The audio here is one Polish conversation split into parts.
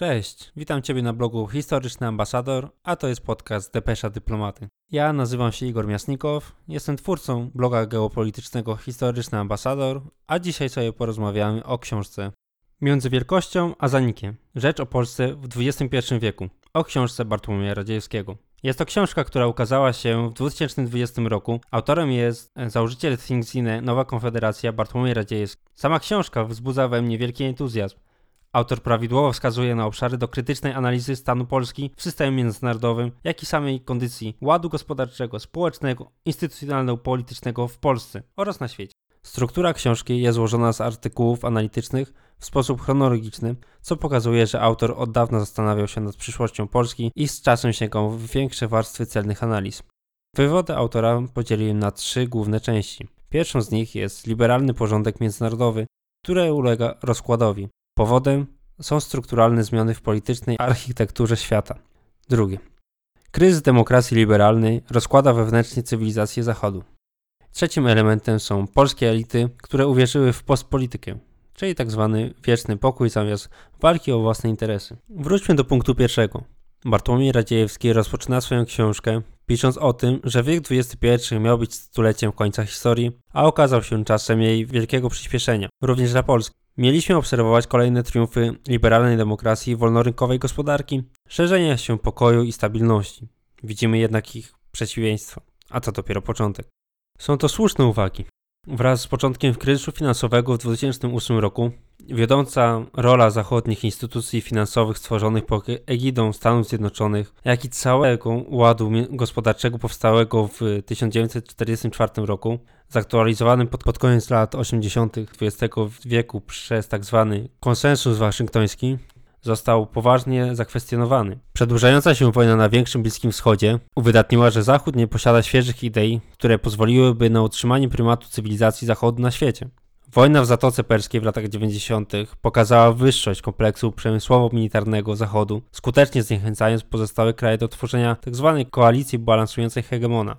Cześć, witam Ciebie na blogu Historyczny Ambasador, a to jest podcast Depesza Dyplomaty. Ja nazywam się Igor Miasnikow, jestem twórcą bloga geopolitycznego Historyczny Ambasador, a dzisiaj sobie porozmawiamy o książce Między Wielkością a Zanikiem. Rzecz o Polsce w XXI wieku. O książce Bartłomieja Radziejewskiego. Jest to książka, która ukazała się w 2020 roku. Autorem jest założyciel Thinkzine Nowa Konfederacja Bartłomiej Radziejewski. Sama książka wzbudza we mnie wielki entuzjazm. Autor prawidłowo wskazuje na obszary do krytycznej analizy stanu Polski w systemie międzynarodowym, jak i samej kondycji ładu gospodarczego, społecznego, instytucjonalno-politycznego w Polsce oraz na świecie. Struktura książki jest złożona z artykułów analitycznych w sposób chronologiczny, co pokazuje, że autor od dawna zastanawiał się nad przyszłością Polski i z czasem sięgał w większe warstwy celnych analiz. Wywody autora podzieliłem na trzy główne części. Pierwszą z nich jest liberalny porządek międzynarodowy, który ulega rozkładowi. Powodem są strukturalne zmiany w politycznej architekturze świata. Drugie. Kryzys demokracji liberalnej rozkłada wewnętrznie cywilizację Zachodu. Trzecim elementem są polskie elity, które uwierzyły w postpolitykę, czyli tzw. Tak wieczny pokój zamiast walki o własne interesy. Wróćmy do punktu pierwszego. Bartłomiej Radziejewski rozpoczyna swoją książkę pisząc o tym, że wiek XXI miał być stuleciem końca historii, a okazał się czasem jej wielkiego przyspieszenia, również dla Polski. Mieliśmy obserwować kolejne triumfy liberalnej demokracji wolnorynkowej gospodarki, szerzenie się pokoju i stabilności. Widzimy jednak ich przeciwieństwa, a to dopiero początek. Są to słuszne uwagi. Wraz z początkiem kryzysu finansowego w 2008 roku wiodąca rola zachodnich instytucji finansowych stworzonych pod egidą Stanów Zjednoczonych, jak i całego ładu gospodarczego powstałego w 1944 roku, zaktualizowanym pod, pod koniec lat 80. XX wieku przez tzw. Tak konsensus waszyngtoński, został poważnie zakwestionowany. Przedłużająca się wojna na większym Bliskim Wschodzie uwydatniła, że Zachód nie posiada świeżych idei, które pozwoliłyby na utrzymanie prymatu cywilizacji Zachodu na świecie. Wojna w Zatoce Perskiej w latach 90. pokazała wyższość kompleksu przemysłowo-militarnego Zachodu, skutecznie zniechęcając pozostałe kraje do tworzenia tzw. Koalicji balansującej hegemona.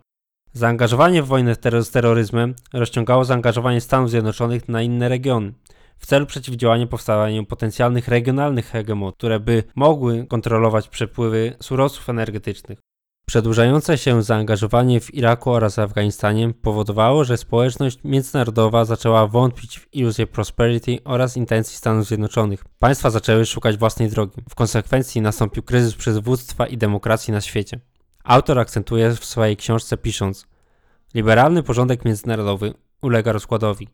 Zaangażowanie w wojnę z terroryzmem rozciągało zaangażowanie Stanów Zjednoczonych na inne regiony w celu przeciwdziałania powstawaniu potencjalnych regionalnych hegemonii, które by mogły kontrolować przepływy surowców energetycznych. Przedłużające się zaangażowanie w Iraku oraz Afganistanie powodowało, że społeczność międzynarodowa zaczęła wątpić w iluzję prosperity oraz intencji Stanów Zjednoczonych. Państwa zaczęły szukać własnej drogi. W konsekwencji nastąpił kryzys przywództwa i demokracji na świecie. Autor akcentuje w swojej książce pisząc: Liberalny porządek międzynarodowy ulega rozkładowi.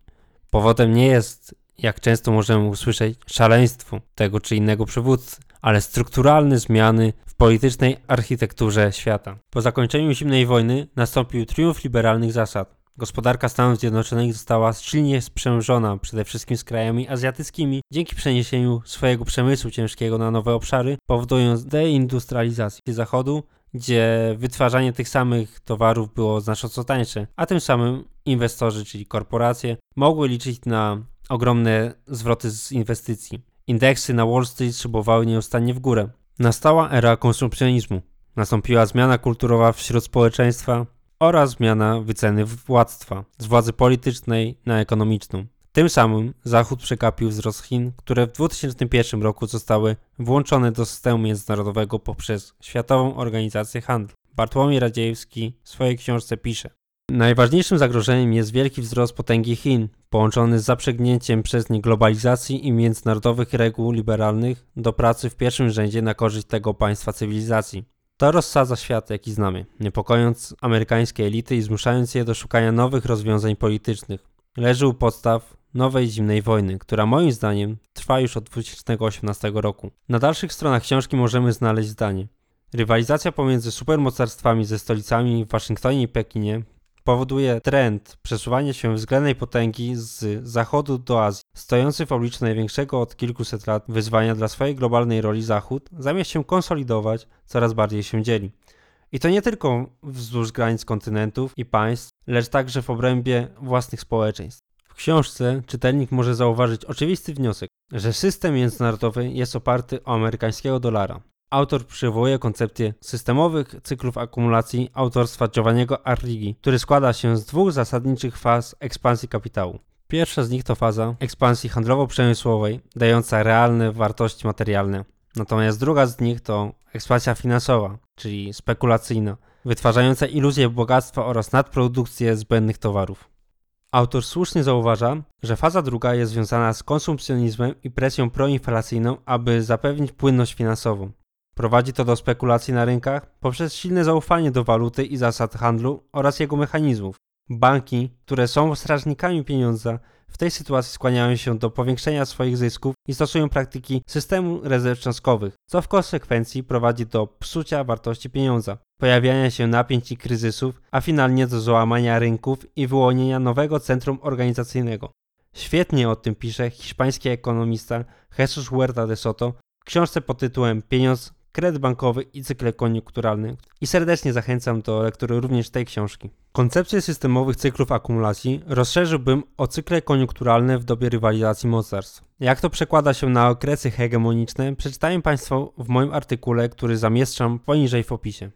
Powodem nie jest jak często możemy usłyszeć, szaleństwu tego czy innego przywódcy, ale strukturalne zmiany w politycznej architekturze świata. Po zakończeniu zimnej wojny nastąpił triumf liberalnych zasad. Gospodarka Stanów Zjednoczonych została silnie sprzężona przede wszystkim z krajami azjatyckimi dzięki przeniesieniu swojego przemysłu ciężkiego na nowe obszary, powodując deindustrializację Zachodu, gdzie wytwarzanie tych samych towarów było znacząco tańsze, a tym samym inwestorzy, czyli korporacje, mogły liczyć na ogromne zwroty z inwestycji. Indeksy na Wall Street szybowały nieustannie w górę. Nastała era konsumpcjonizmu. Nastąpiła zmiana kulturowa wśród społeczeństwa oraz zmiana wyceny władztwa z władzy politycznej na ekonomiczną. Tym samym Zachód przekapił wzrost Chin, które w 2001 roku zostały włączone do systemu międzynarodowego poprzez Światową Organizację Handlu. Bartłomiej Radziejewski w swojej książce pisze: Najważniejszym zagrożeniem jest wielki wzrost potęgi Chin, połączony z zaprzęgnięciem przez nie globalizacji i międzynarodowych reguł liberalnych do pracy w pierwszym rzędzie na korzyść tego państwa cywilizacji. To rozsadza świat, jaki znamy, niepokojąc amerykańskie elity i zmuszając je do szukania nowych rozwiązań politycznych. Leży u podstaw nowej zimnej wojny, która moim zdaniem trwa już od 2018 roku. Na dalszych stronach książki możemy znaleźć zdanie. Rywalizacja pomiędzy supermocarstwami ze stolicami w Waszyngtonie i Pekinie powoduje trend przesuwania się względnej potęgi z zachodu do Azji. Stojący w obliczu największego od kilkuset lat wyzwania dla swojej globalnej roli Zachód, zamiast się konsolidować, coraz bardziej się dzieli. I to nie tylko wzdłuż granic kontynentów i państw, lecz także w obrębie własnych społeczeństw. W książce czytelnik może zauważyć oczywisty wniosek, że system międzynarodowy jest oparty o amerykańskiego dolara, Autor przywołuje koncepcję systemowych cyklów akumulacji autorstwa Giovanniego Arrighi, który składa się z dwóch zasadniczych faz ekspansji kapitału. Pierwsza z nich to faza ekspansji handlowo-przemysłowej, dająca realne wartości materialne. Natomiast druga z nich to ekspansja finansowa, czyli spekulacyjna, wytwarzająca iluzję bogactwa oraz nadprodukcję zbędnych towarów. Autor słusznie zauważa, że faza druga jest związana z konsumpcjonizmem i presją proinflacyjną, aby zapewnić płynność finansową. Prowadzi to do spekulacji na rynkach poprzez silne zaufanie do waluty i zasad handlu oraz jego mechanizmów. Banki, które są strażnikami pieniądza, w tej sytuacji skłaniają się do powiększenia swoich zysków i stosują praktyki systemu rezerw cząstkowych, co w konsekwencji prowadzi do psucia wartości pieniądza, pojawiania się napięć i kryzysów, a finalnie do załamania rynków i wyłonienia nowego centrum organizacyjnego. Świetnie o tym pisze hiszpański ekonomista Jesus Huerta de Soto w książce pod tytułem Pieniądz kredyt bankowy i cykle koniunkturalne. I serdecznie zachęcam do lektury również tej książki. Koncepcję systemowych cyklów akumulacji rozszerzyłbym o cykle koniunkturalne w dobie rywalizacji mocarstw. Jak to przekłada się na okresy hegemoniczne, przeczytają Państwo w moim artykule, który zamieszczam poniżej w opisie.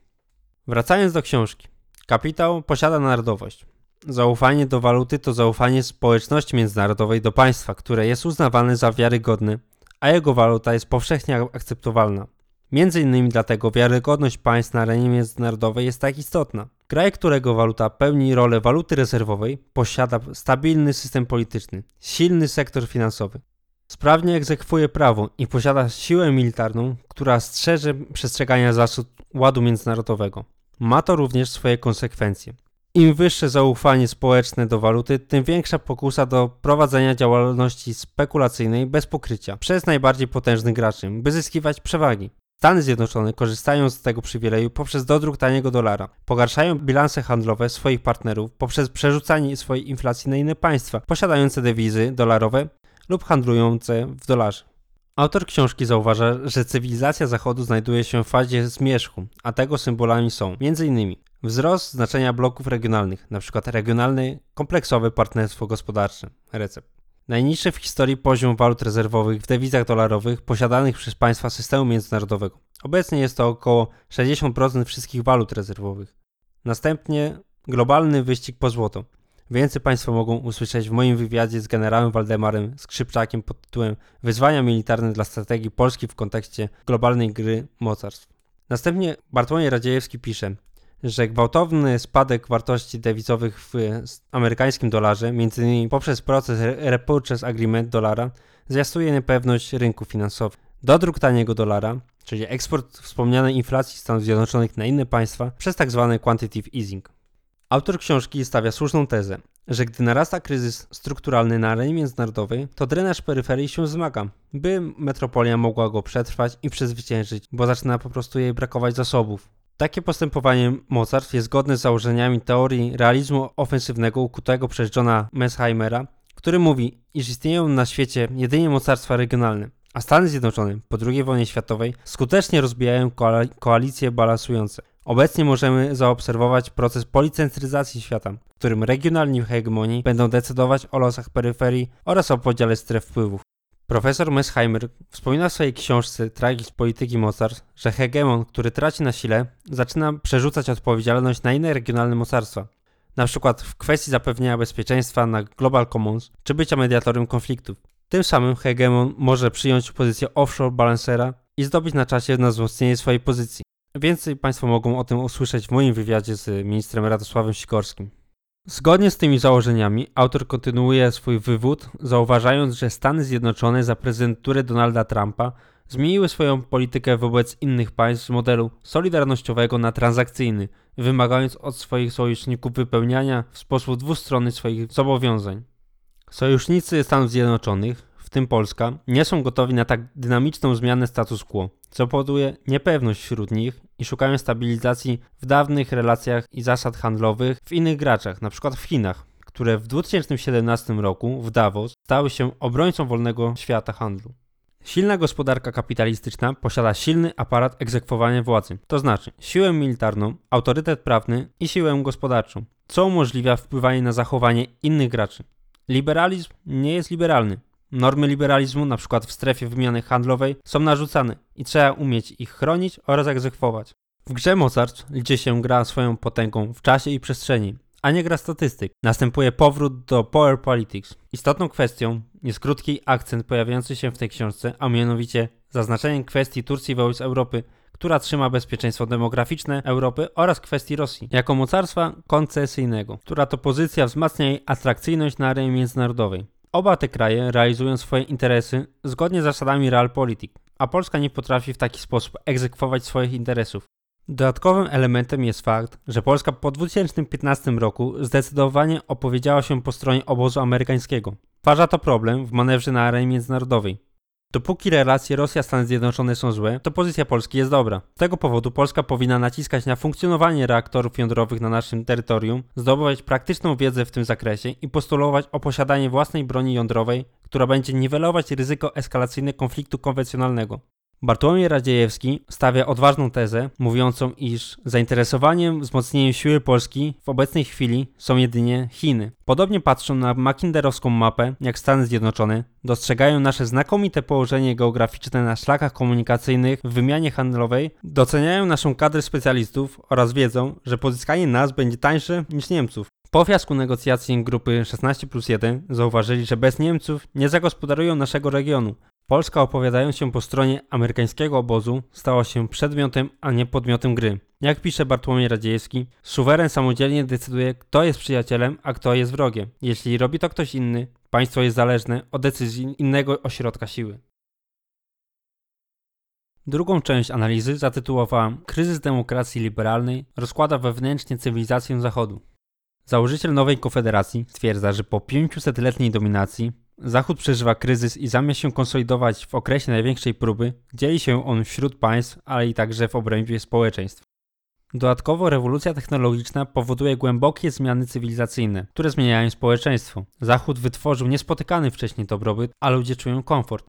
Wracając do książki. Kapitał posiada narodowość. Zaufanie do waluty to zaufanie społeczności międzynarodowej do państwa, które jest uznawane za wiarygodne, a jego waluta jest powszechnie akceptowalna. Między innymi dlatego wiarygodność państw na arenie międzynarodowej jest tak istotna. Kraj, którego waluta pełni rolę waluty rezerwowej, posiada stabilny system polityczny, silny sektor finansowy, sprawnie egzekwuje prawo i posiada siłę militarną, która strzeże przestrzegania zasad ładu międzynarodowego. Ma to również swoje konsekwencje. Im wyższe zaufanie społeczne do waluty, tym większa pokusa do prowadzenia działalności spekulacyjnej bez pokrycia przez najbardziej potężnych graczy, by zyskiwać przewagi. Stany Zjednoczone korzystają z tego przywileju poprzez dodruk taniego dolara. Pogarszają bilanse handlowe swoich partnerów poprzez przerzucanie swojej inflacji na inne państwa posiadające dewizy dolarowe lub handlujące w dolarze. Autor książki zauważa, że cywilizacja Zachodu znajduje się w fazie zmierzchu, a tego symbolami są m.in. wzrost znaczenia bloków regionalnych, np. regionalne kompleksowe partnerstwo gospodarcze, recept Najniższy w historii poziom walut rezerwowych w dewizach dolarowych posiadanych przez państwa systemu międzynarodowego. Obecnie jest to około 60% wszystkich walut rezerwowych. Następnie globalny wyścig po złoto. Więcej Państwo mogą usłyszeć w moim wywiadzie z generałem Waldemarem Skrzypczakiem pod tytułem Wyzwania militarne dla strategii Polski w kontekście globalnej gry mocarstw. Następnie Bartłomiej Radziejewski pisze że gwałtowny spadek wartości dewizowych w amerykańskim dolarze, m.in. poprzez proces repurchase agreement dolara, zwiastuje niepewność rynku finansowych. Dodruk taniego dolara, czyli eksport wspomnianej inflacji Stanów Zjednoczonych na inne państwa przez tzw. Tak quantitative easing. Autor książki stawia słuszną tezę, że gdy narasta kryzys strukturalny na arenie międzynarodowej, to drenaż peryferii się wzmaga, by metropolia mogła go przetrwać i przezwyciężyć, bo zaczyna po prostu jej brakować zasobów. Takie postępowanie mocarstw jest zgodne z założeniami teorii realizmu ofensywnego ukutego przez Johna Messheimera, który mówi, iż istnieją na świecie jedynie mocarstwa regionalne, a Stany Zjednoczone po II wojnie światowej skutecznie rozbijają koalicje balansujące. Obecnie możemy zaobserwować proces policentryzacji świata, w którym regionalni hegemonii będą decydować o losach peryferii oraz o podziale stref wpływów. Profesor Messheimer wspomina w swojej książce Tragizm polityki mocarstw, że hegemon, który traci na sile, zaczyna przerzucać odpowiedzialność na inne regionalne mocarstwa, na przykład w kwestii zapewnienia bezpieczeństwa na Global Commons czy bycia mediatorem konfliktów. Tym samym hegemon może przyjąć pozycję offshore balancera i zdobyć na czasie na wzmocnienie swojej pozycji. Więcej Państwo mogą o tym usłyszeć w moim wywiadzie z ministrem Radosławem Sikorskim. Zgodnie z tymi założeniami autor kontynuuje swój wywód, zauważając, że Stany Zjednoczone za prezydenturę Donalda Trumpa zmieniły swoją politykę wobec innych państw z modelu solidarnościowego na transakcyjny, wymagając od swoich sojuszników wypełniania w sposób dwustronny swoich zobowiązań. Sojusznicy Stanów Zjednoczonych tym Polska, nie są gotowi na tak dynamiczną zmianę status quo, co powoduje niepewność wśród nich i szukają stabilizacji w dawnych relacjach i zasad handlowych w innych graczach, np. w Chinach, które w 2017 roku w Davos stały się obrońcą wolnego świata handlu. Silna gospodarka kapitalistyczna posiada silny aparat egzekwowania władzy, to znaczy siłę militarną, autorytet prawny i siłę gospodarczą, co umożliwia wpływanie na zachowanie innych graczy. Liberalizm nie jest liberalny, Normy liberalizmu, na przykład w strefie wymiany handlowej, są narzucane i trzeba umieć ich chronić oraz egzekwować. W grze Mozart liczy się gra swoją potęgą w czasie i przestrzeni, a nie gra statystyk. Następuje powrót do power politics. Istotną kwestią jest krótki akcent pojawiający się w tej książce, a mianowicie zaznaczeniem kwestii Turcji wobec Europy, która trzyma bezpieczeństwo demograficzne Europy oraz kwestii Rosji jako mocarstwa koncesyjnego, która to pozycja wzmacnia jej atrakcyjność na arenie międzynarodowej. Oba te kraje realizują swoje interesy zgodnie z zasadami realpolitik, a Polska nie potrafi w taki sposób egzekwować swoich interesów. Dodatkowym elementem jest fakt, że Polska po 2015 roku zdecydowanie opowiedziała się po stronie obozu amerykańskiego. Stwarza to problem w manewrze na arenie międzynarodowej. Dopóki relacje Rosja-Stany Zjednoczone są złe, to pozycja Polski jest dobra. Z tego powodu Polska powinna naciskać na funkcjonowanie reaktorów jądrowych na naszym terytorium, zdobywać praktyczną wiedzę w tym zakresie i postulować o posiadanie własnej broni jądrowej, która będzie niwelować ryzyko eskalacyjne konfliktu konwencjonalnego. Bartłomiej Radziejewski stawia odważną tezę, mówiącą, iż zainteresowaniem wzmocnieniem siły Polski w obecnej chwili są jedynie Chiny. Podobnie patrzą na makinderowską mapę, jak Stany Zjednoczone, dostrzegają nasze znakomite położenie geograficzne na szlakach komunikacyjnych w wymianie handlowej, doceniają naszą kadrę specjalistów oraz wiedzą, że pozyskanie nas będzie tańsze niż Niemców. Po fiasku negocjacji grupy 16 plus 1 zauważyli, że bez Niemców nie zagospodarują naszego regionu, Polska opowiadając się po stronie amerykańskiego obozu stała się przedmiotem, a nie podmiotem gry. Jak pisze Bartłomiej Radziejewski, suweren samodzielnie decyduje, kto jest przyjacielem, a kto jest wrogiem. Jeśli robi to ktoś inny, państwo jest zależne od decyzji innego ośrodka siły. Drugą część analizy zatytułowałam Kryzys demokracji liberalnej rozkłada wewnętrznie cywilizację Zachodu. Założyciel nowej konfederacji stwierdza, że po 500-letniej dominacji Zachód przeżywa kryzys i zamiast się konsolidować w okresie największej próby, dzieli się on wśród państw, ale i także w obrębie społeczeństw. Dodatkowo rewolucja technologiczna powoduje głębokie zmiany cywilizacyjne, które zmieniają społeczeństwo. Zachód wytworzył niespotykany wcześniej dobrobyt, a ludzie czują komfort.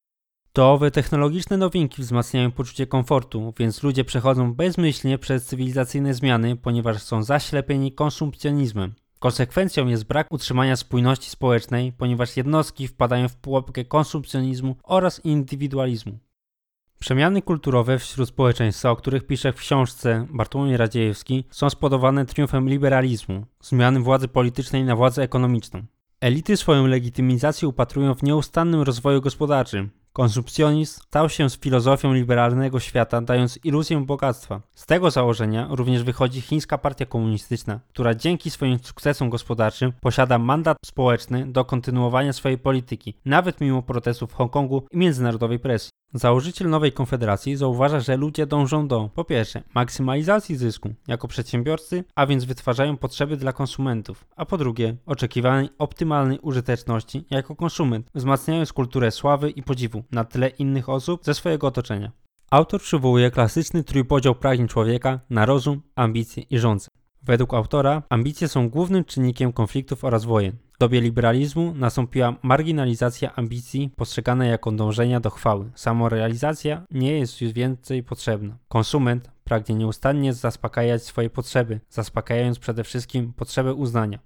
To owe technologiczne nowinki wzmacniają poczucie komfortu, więc ludzie przechodzą bezmyślnie przez cywilizacyjne zmiany, ponieważ są zaślepieni konsumpcjonizmem. Konsekwencją jest brak utrzymania spójności społecznej, ponieważ jednostki wpadają w pułapkę konsumpcjonizmu oraz indywidualizmu. Przemiany kulturowe wśród społeczeństwa, o których pisze w książce Bartłomiej Radziejewski, są spowodowane triumfem liberalizmu, zmiany władzy politycznej na władzę ekonomiczną. Elity swoją legitymizację upatrują w nieustannym rozwoju gospodarczym, Konsumpcjonizm stał się z filozofią liberalnego świata, dając iluzję bogactwa. Z tego założenia również wychodzi chińska partia komunistyczna, która dzięki swoim sukcesom gospodarczym posiada mandat społeczny do kontynuowania swojej polityki, nawet mimo protestów w Hongkongu i międzynarodowej presji. Założyciel nowej konfederacji zauważa, że ludzie dążą do, po pierwsze, maksymalizacji zysku jako przedsiębiorcy, a więc wytwarzają potrzeby dla konsumentów, a po drugie, oczekiwanej optymalnej użyteczności jako konsument, wzmacniając kulturę sławy i podziwu na tle innych osób ze swojego otoczenia. Autor przywołuje klasyczny trójpodział pragnień człowieka na rozum, ambicje i rządzę. Według autora ambicje są głównym czynnikiem konfliktów oraz wojen. W dobie liberalizmu nastąpiła marginalizacja ambicji postrzegane jako dążenia do chwały. Samorealizacja nie jest już więcej potrzebna. Konsument pragnie nieustannie zaspokajać swoje potrzeby, zaspokajając przede wszystkim potrzebę uznania.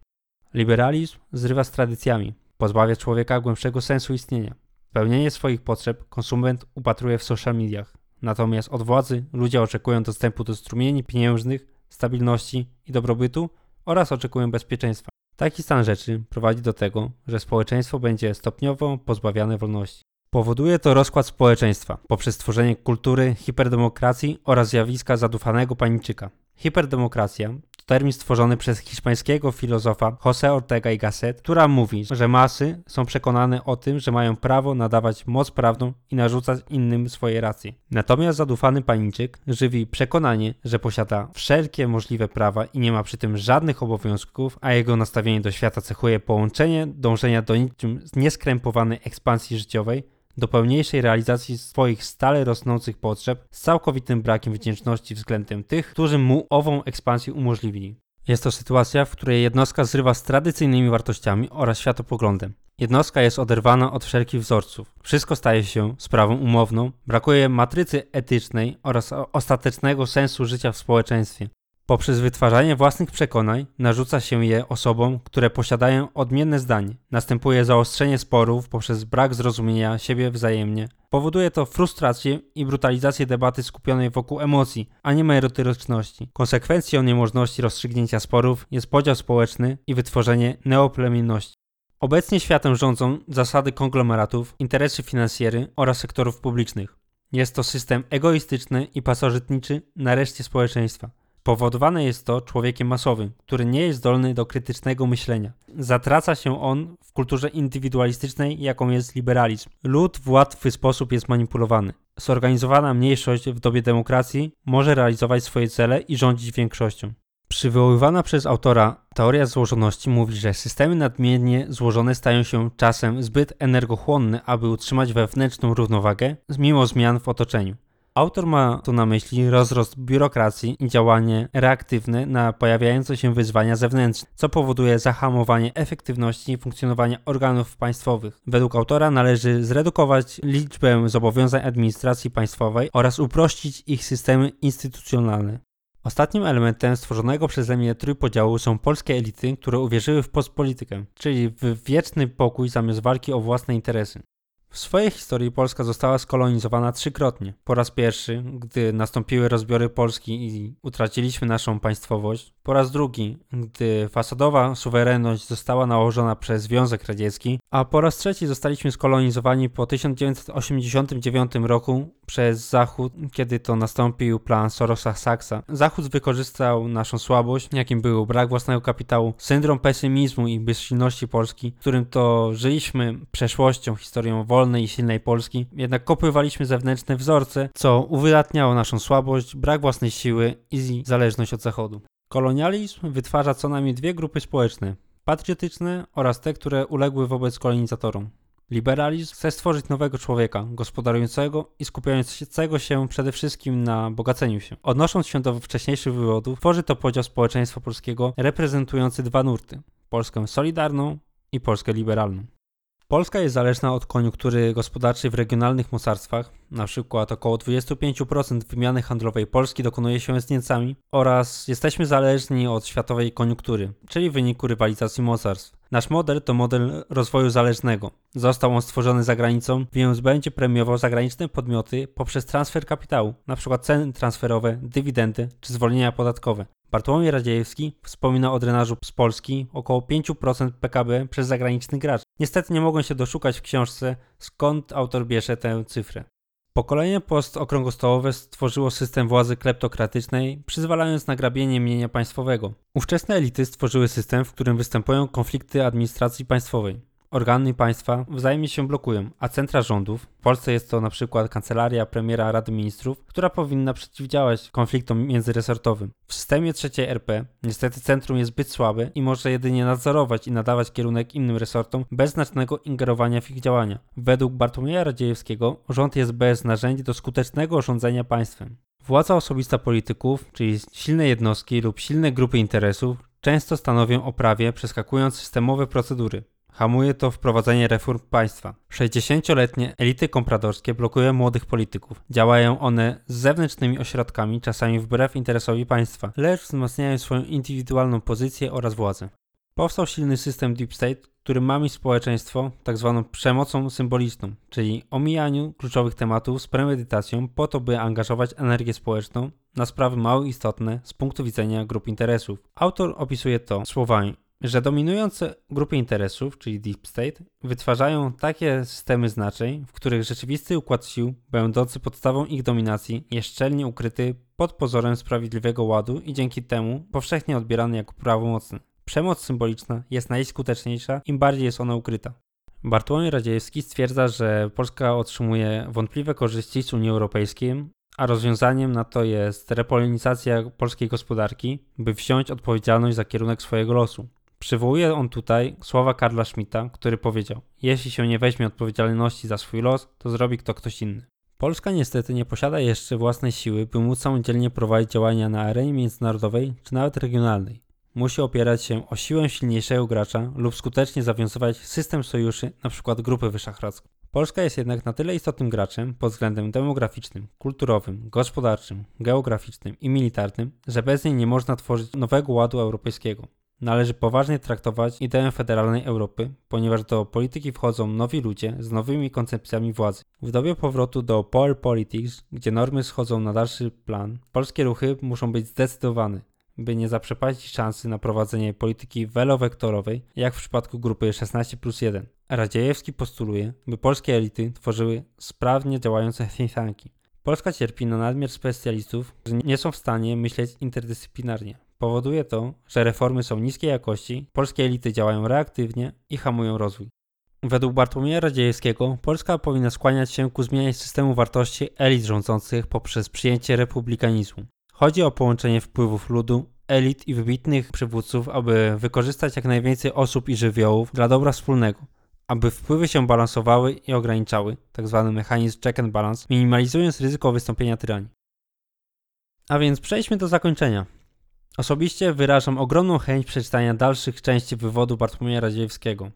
Liberalizm zrywa z tradycjami, pozbawia człowieka głębszego sensu istnienia. Spełnienie swoich potrzeb konsument upatruje w social mediach. Natomiast od władzy ludzie oczekują dostępu do strumieni pieniężnych, stabilności i dobrobytu oraz oczekują bezpieczeństwa. Taki stan rzeczy prowadzi do tego, że społeczeństwo będzie stopniowo pozbawiane wolności. Powoduje to rozkład społeczeństwa poprzez stworzenie kultury hiperdemokracji oraz zjawiska zadufanego paniczyka. Hiperdemokracja termin stworzony przez hiszpańskiego filozofa José Ortega y Gasset, która mówi, że masy są przekonane o tym, że mają prawo nadawać moc prawną i narzucać innym swoje racje. Natomiast zadufany paniczyk żywi przekonanie, że posiada wszelkie możliwe prawa i nie ma przy tym żadnych obowiązków, a jego nastawienie do świata cechuje połączenie dążenia do niczym nieskrępowanej ekspansji życiowej do pełniejszej realizacji swoich stale rosnących potrzeb z całkowitym brakiem wdzięczności względem tych, którzy mu ową ekspansję umożliwili. Jest to sytuacja, w której jednostka zrywa z tradycyjnymi wartościami oraz światopoglądem. Jednostka jest oderwana od wszelkich wzorców. Wszystko staje się sprawą umowną, brakuje matrycy etycznej oraz ostatecznego sensu życia w społeczeństwie. Poprzez wytwarzanie własnych przekonań narzuca się je osobom, które posiadają odmienne zdanie. Następuje zaostrzenie sporów poprzez brak zrozumienia siebie wzajemnie. Powoduje to frustrację i brutalizację debaty skupionej wokół emocji, a nie merytoryczności. Konsekwencją niemożności rozstrzygnięcia sporów jest podział społeczny i wytworzenie neoplemienności. Obecnie światem rządzą zasady konglomeratów, interesy finansjery oraz sektorów publicznych. Jest to system egoistyczny i pasożytniczy na reszcie społeczeństwa. Powodowane jest to człowiekiem masowym, który nie jest zdolny do krytycznego myślenia. Zatraca się on w kulturze indywidualistycznej, jaką jest liberalizm. Lud w łatwy sposób jest manipulowany. Zorganizowana mniejszość w dobie demokracji może realizować swoje cele i rządzić większością. Przywoływana przez autora teoria złożoności mówi, że systemy nadmiernie złożone stają się czasem zbyt energochłonne, aby utrzymać wewnętrzną równowagę mimo zmian w otoczeniu. Autor ma tu na myśli rozrost biurokracji i działanie reaktywne na pojawiające się wyzwania zewnętrzne, co powoduje zahamowanie efektywności funkcjonowania organów państwowych. Według autora należy zredukować liczbę zobowiązań administracji państwowej oraz uprościć ich systemy instytucjonalne. Ostatnim elementem stworzonego przeze mnie trójpodziału są polskie elity, które uwierzyły w postpolitykę, czyli w wieczny pokój zamiast walki o własne interesy. W swojej historii Polska została skolonizowana trzykrotnie. Po raz pierwszy, gdy nastąpiły rozbiory Polski i utraciliśmy naszą państwowość. Po raz drugi, gdy fasadowa suwerenność została nałożona przez Związek Radziecki. A po raz trzeci zostaliśmy skolonizowani po 1989 roku przez Zachód, kiedy to nastąpił plan Sorosa-Saxa. Zachód wykorzystał naszą słabość, jakim był brak własnego kapitału, syndrom pesymizmu i bezsilności Polski, którym to żyliśmy przeszłością, historią wolnej i silnej Polski, jednak kopywaliśmy zewnętrzne wzorce, co uwydatniało naszą słabość, brak własnej siły i zależność od Zachodu. Kolonializm wytwarza co najmniej dwie grupy społeczne: patriotyczne oraz te, które uległy wobec kolonizatorom. Liberalizm chce stworzyć nowego człowieka, gospodarującego i skupiającego się przede wszystkim na bogaceniu się. Odnosząc się do wcześniejszych wywodów, tworzy to podział społeczeństwa polskiego reprezentujący dwa nurty: Polskę solidarną i Polskę liberalną. Polska jest zależna od koniunktury gospodarczej w regionalnych mocarstwach, na przykład około 25% wymiany handlowej Polski dokonuje się z Niemcami oraz jesteśmy zależni od światowej koniunktury, czyli wyniku rywalizacji mocarstw. Nasz model to model rozwoju zależnego. Został on stworzony za granicą, więc będzie premiował zagraniczne podmioty poprzez transfer kapitału, np. ceny transferowe, dywidendy czy zwolnienia podatkowe. Bartłomiej Radziejewski wspomina o drenażu z Polski około 5% PKB przez zagraniczny gracz. Niestety nie mogłem się doszukać w książce, skąd autor bierze tę cyfrę. Pokolenie postokrągłostołowe stworzyło system władzy kleptokratycznej, przyzwalając na grabienie mienia państwowego. Ówczesne elity stworzyły system, w którym występują konflikty administracji państwowej. Organy państwa wzajemnie się blokują, a centra rządów, w Polsce jest to na przykład Kancelaria Premiera Rady Ministrów, która powinna przeciwdziałać konfliktom międzyresortowym. W systemie trzeciej RP niestety centrum jest zbyt słabe i może jedynie nadzorować i nadawać kierunek innym resortom bez znacznego ingerowania w ich działania. Według Bartłomieja Radziejewskiego rząd jest bez narzędzi do skutecznego rządzenia państwem. Władza osobista polityków, czyli silne jednostki lub silne grupy interesów, często stanowią o prawie przeskakując systemowe procedury. Hamuje to wprowadzenie reform państwa. 60-letnie elity kompradorskie blokują młodych polityków. Działają one z zewnętrznymi ośrodkami, czasami wbrew interesowi państwa, lecz wzmacniają swoją indywidualną pozycję oraz władzę. Powstał silny system Deep State, który mami społeczeństwo. Tak przemocą symboliczną, czyli omijaniu kluczowych tematów z premedytacją po to, by angażować energię społeczną na sprawy mało istotne z punktu widzenia grup interesów. Autor opisuje to słowami że dominujące grupy interesów, czyli Deep State, wytwarzają takie systemy znaczeń, w których rzeczywisty układ sił, będący podstawą ich dominacji, jest szczelnie ukryty pod pozorem sprawiedliwego ładu i dzięki temu powszechnie odbierany jako prawomocny. Przemoc symboliczna jest najskuteczniejsza, im bardziej jest ona ukryta. Bartłomiej Radziejewski stwierdza, że Polska otrzymuje wątpliwe korzyści z Unii Europejskiej, a rozwiązaniem na to jest repolonizacja polskiej gospodarki, by wziąć odpowiedzialność za kierunek swojego losu. Przywołuje on tutaj słowa Karla Schmidta, który powiedział: Jeśli się nie weźmie odpowiedzialności za swój los, to zrobi to ktoś inny. Polska niestety nie posiada jeszcze własnej siły, by móc samodzielnie prowadzić działania na arenie międzynarodowej czy nawet regionalnej. Musi opierać się o siłę silniejszego gracza lub skutecznie zawiązywać system sojuszy, np. Grupy Wyszehradzką. Polska jest jednak na tyle istotnym graczem pod względem demograficznym, kulturowym, gospodarczym, geograficznym i militarnym, że bez niej nie można tworzyć nowego ładu europejskiego. Należy poważnie traktować ideę federalnej Europy, ponieważ do polityki wchodzą nowi ludzie z nowymi koncepcjami władzy. W dobie powrotu do power politics, gdzie normy schodzą na dalszy plan, polskie ruchy muszą być zdecydowane, by nie zaprzepaścić szansy na prowadzenie polityki wielowektorowej, jak w przypadku grupy 16 plus 1. Radziejewski postuluje, by polskie elity tworzyły sprawnie działające think tanki, Polska cierpi na nadmiar specjalistów, którzy nie są w stanie myśleć interdyscyplinarnie. Powoduje to, że reformy są niskiej jakości, polskie elity działają reaktywnie i hamują rozwój. Według Bartłomieja Radziejewskiego Polska powinna skłaniać się ku zmianie systemu wartości elit rządzących poprzez przyjęcie republikanizmu. Chodzi o połączenie wpływów ludu, elit i wybitnych przywódców, aby wykorzystać jak najwięcej osób i żywiołów dla dobra wspólnego, aby wpływy się balansowały i ograniczały, tzw. mechanizm check and balance, minimalizując ryzyko wystąpienia tyranii. A więc przejdźmy do zakończenia. Osobiście wyrażam ogromną chęć przeczytania dalszych części wywodu Bartłomieja Radziejewskiego.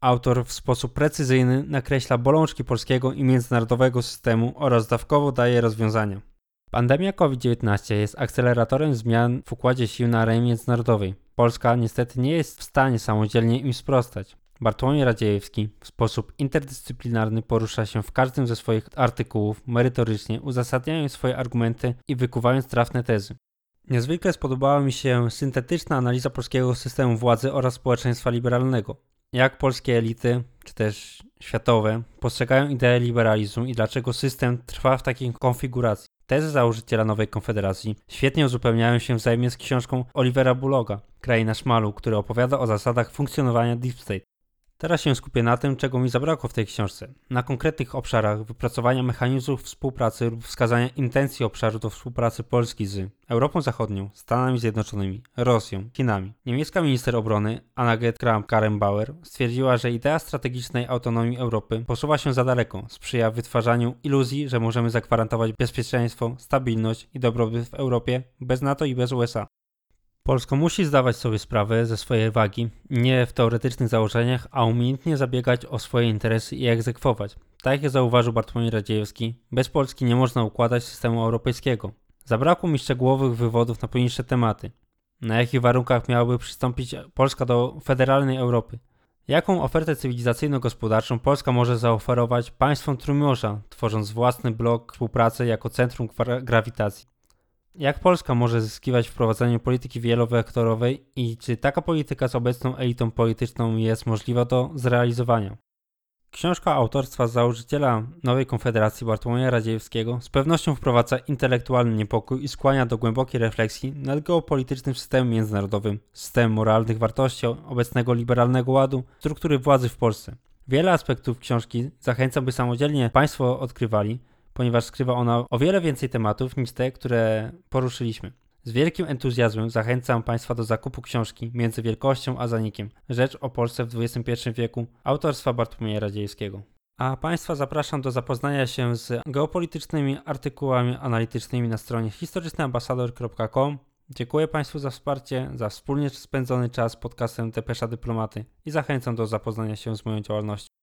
Autor w sposób precyzyjny nakreśla bolączki polskiego i międzynarodowego systemu oraz dawkowo daje rozwiązania. Pandemia COVID-19 jest akceleratorem zmian w układzie sił na arenie międzynarodowej. Polska niestety nie jest w stanie samodzielnie im sprostać. Bartłomiej Radziejewski w sposób interdyscyplinarny porusza się w każdym ze swoich artykułów merytorycznie, uzasadniając swoje argumenty i wykuwając trafne tezy. Niezwykle spodobała mi się syntetyczna analiza polskiego systemu władzy oraz społeczeństwa liberalnego. Jak polskie elity, czy też światowe, postrzegają ideę liberalizmu i dlaczego system trwa w takiej konfiguracji. Tezy założyciela Nowej Konfederacji świetnie uzupełniają się wzajemnie z książką Olivera Bulloga, Kraina Szmalu, który opowiada o zasadach funkcjonowania Deep State. Teraz się skupię na tym, czego mi zabrakło w tej książce. Na konkretnych obszarach wypracowania mechanizmów współpracy lub wskazania intencji obszaru do współpracy Polski z Europą Zachodnią, Stanami Zjednoczonymi, Rosją, Chinami. Niemiecka minister obrony Annegret Kramp-Karrenbauer stwierdziła, że idea strategicznej autonomii Europy posuwa się za daleko, sprzyja wytwarzaniu iluzji, że możemy zagwarantować bezpieczeństwo, stabilność i dobrobyt w Europie bez NATO i bez USA. Polska musi zdawać sobie sprawę ze swojej wagi, nie w teoretycznych założeniach, a umiejętnie zabiegać o swoje interesy i egzekwować. Tak jak zauważył Bartłomiej Radziejewski, bez Polski nie można układać systemu europejskiego. Zabrakło mi szczegółowych wywodów na poniższe tematy. Na jakich warunkach miałaby przystąpić Polska do federalnej Europy? Jaką ofertę cywilizacyjno-gospodarczą Polska może zaoferować państwom Trójmorza, tworząc własny blok współpracy jako centrum grawitacji? Jak Polska może zyskiwać w prowadzeniu polityki wielowektorowej i czy taka polityka z obecną elitą polityczną jest możliwa do zrealizowania? Książka autorstwa założyciela Nowej Konfederacji Bartłomieja Radziejewskiego z pewnością wprowadza intelektualny niepokój i skłania do głębokiej refleksji nad geopolitycznym systemem międzynarodowym, systemem moralnych wartości obecnego liberalnego ładu, struktury władzy w Polsce. Wiele aspektów książki zachęcam, by samodzielnie Państwo odkrywali, ponieważ skrywa ona o wiele więcej tematów niż te, które poruszyliśmy. Z wielkim entuzjazmem zachęcam Państwa do zakupu książki Między Wielkością a Zanikiem Rzecz o Polsce w XXI wieku autorstwa Bartłomieja Radziejskiego. A Państwa zapraszam do zapoznania się z geopolitycznymi artykułami analitycznymi na stronie historycznyambasador.com. Dziękuję Państwu za wsparcie, za wspólnie spędzony czas podcastem Depesza Dyplomaty i zachęcam do zapoznania się z moją działalnością.